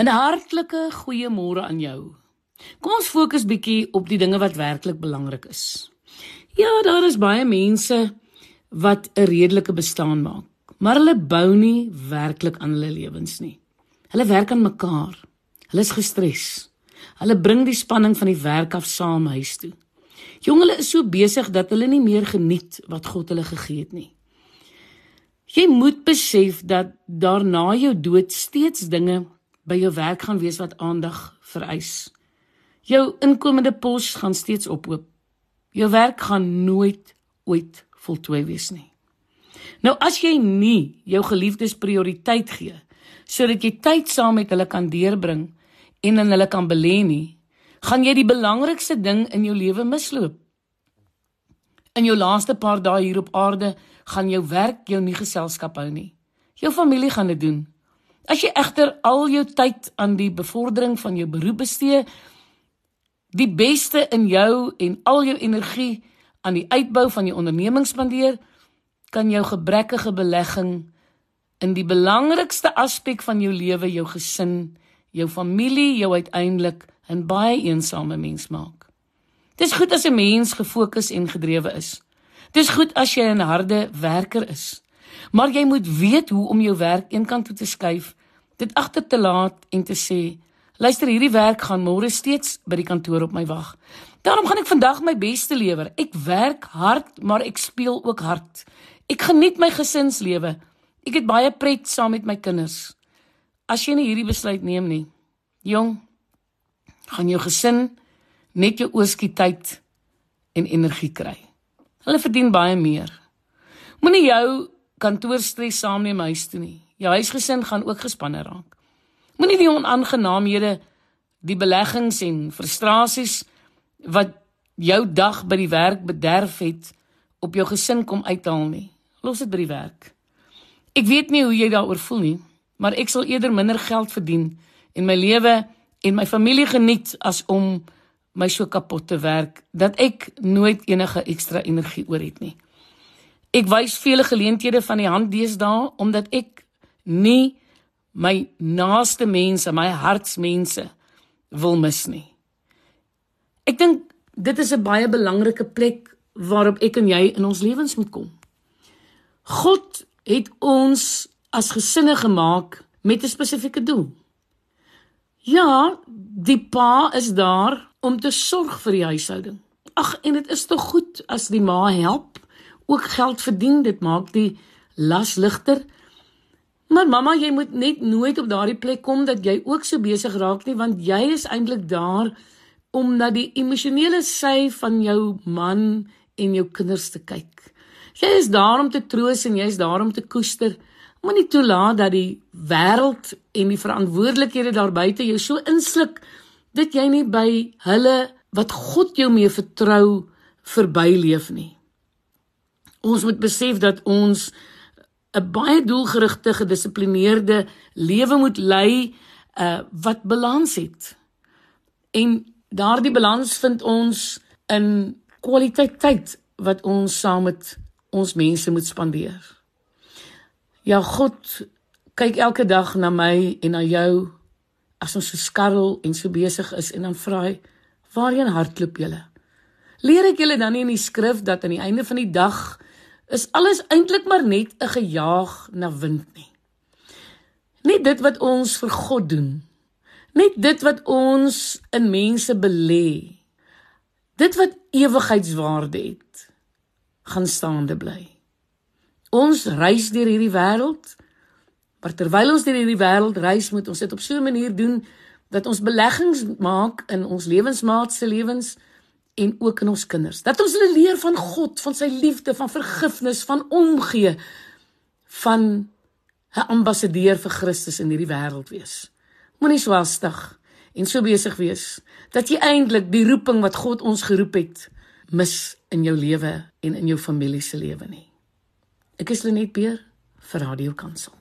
'n Hartlike goeiemôre aan jou. Kom ons fokus bietjie op die dinge wat werklik belangrik is. Ja, daar is baie mense wat 'n redelike bestaan maak, maar hulle bou nie werklik aan hulle lewens nie. Hulle werk aan mekaar. Hulle is gestres. Hulle bring die spanning van die werk af saam huis toe. Jongele is so besig dat hulle nie meer geniet wat God hulle gegee het nie. Jy moet besef dat daar na jou dood steeds dinge by jou werk gaan wees wat aandag vereis. Jou inkomende pos gaan steeds ophoop. Jou werk gaan nooit ooit voltooi wees nie. Nou as jy nie jou geliefdes prioriteit gee sodat jy tyd saam met hulle kan deurbring en in hulle kan belê nie, gaan jy die belangrikste ding in jou lewe misloop. In jou laaste paar dae hier op aarde gaan jou werk jou nie geselskap hou nie. Jou familie gaan dit doen. As jy egter al jou tyd aan die bevordering van jou beroep bestee, die beste in jou en al jou energie aan die uitbou van jou onderneming spandeer, kan jou gebrekkige belegging in die belangrikste aspek van jou lewe, jou gesin, jou familie, jou uiteindelik 'n baie eensame mens maak. Dis goed as 'n mens gefokus en gedrewe is. Dis goed as jy 'n harde werker is. Maar jy moet weet hoe om jou werk eenkant toe te skuif, dit agter te laat en te sê: "Luister, hierdie werk gaan môre steeds by die kantoor op my wag. Daarom gaan ek vandag my beste lewer. Ek werk hard, maar ek speel ook hard. Ek geniet my gesinslewe. Ek het baie pret saam met my kinders." As jy nie hierdie besluit neem nie, jong, gaan jou gesin net jou oorskietheid en energie kry. Hulle verdien baie meer. Moenie jou kantoorstres saamneem huis toe nie. Jou huisgesin gaan ook gespanne raak. Moenie die onaangenaamhede, die beleggings en frustrasies wat jou dag by die werk bederf het, op jou gesin kom uithaal nie. Los dit by die werk. Ek weet nie hoe jy daaroor voel nie, maar ek sal eerder minder geld verdien en my lewe en my familie geniet as om my so kapot te werk dat ek nooit enige ekstra energie oor het nie. Ek wys vele geleenthede van die hand deesdae omdat ek nie my naaste mense, my hartsmense wil mis nie. Ek dink dit is 'n baie belangrike plek waarop ek en jy in ons lewens moet kom. God het ons as gesinne gemaak met 'n spesifieke doel. Ja, die pa is daar om te sorg vir die huishouding. Ag, en dit is tog goed as die ma help ook geld verdien. Dit maak die las ligter. Maar mamma, jy moet net nooit op daardie plek kom dat jy ook so besig raak nie, want jy is eintlik daar om na die emosionele sy van jou man en jou kinders te kyk. Jy is daar om te troos en jy is daar om te koester. Moenie toelaat dat die wêreld en die verantwoordelikhede daar buite jou so insluk dat jy nie by hulle wat God jou mee vertrou verbyleef nie. Ons moet besef dat ons 'n baie doelgerigte, gedissiplineerde lewe moet lei uh wat balans het. En daardie balans vind ons in kwaliteit tyd wat ons saam met ons mense moet spandeer. Ja God kyk elke dag na my en na jou as ons so skarrel en so besig is en dan vra hy waarheen hardloop julle? Leer ek julle dan nie in die skrif dat aan die einde van die dag is alles eintlik maar net 'n gejaag na wind nie. Net dit wat ons vir God doen. Net dit wat ons in mense belê. Dit wat ewigheidswaarde het, gaan staande bly. Ons reis deur hierdie wêreld, maar terwyl ons deur hierdie wêreld reis, moet ons dit op so 'n manier doen dat ons beleggings maak in ons lewensmaat se lewens en ook in ons kinders. Dat ons hulle leer van God, van sy liefde, van vergifnis, van omgee, van 'n ambassadeur vir Christus in hierdie wêreld wees. Moenie swastig en so besig wees dat jy eintlik die roeping wat God ons geroep het mis in jou lewe en in jou familie se lewe nie. Ek is Lenet Beer vir Radio Kansel.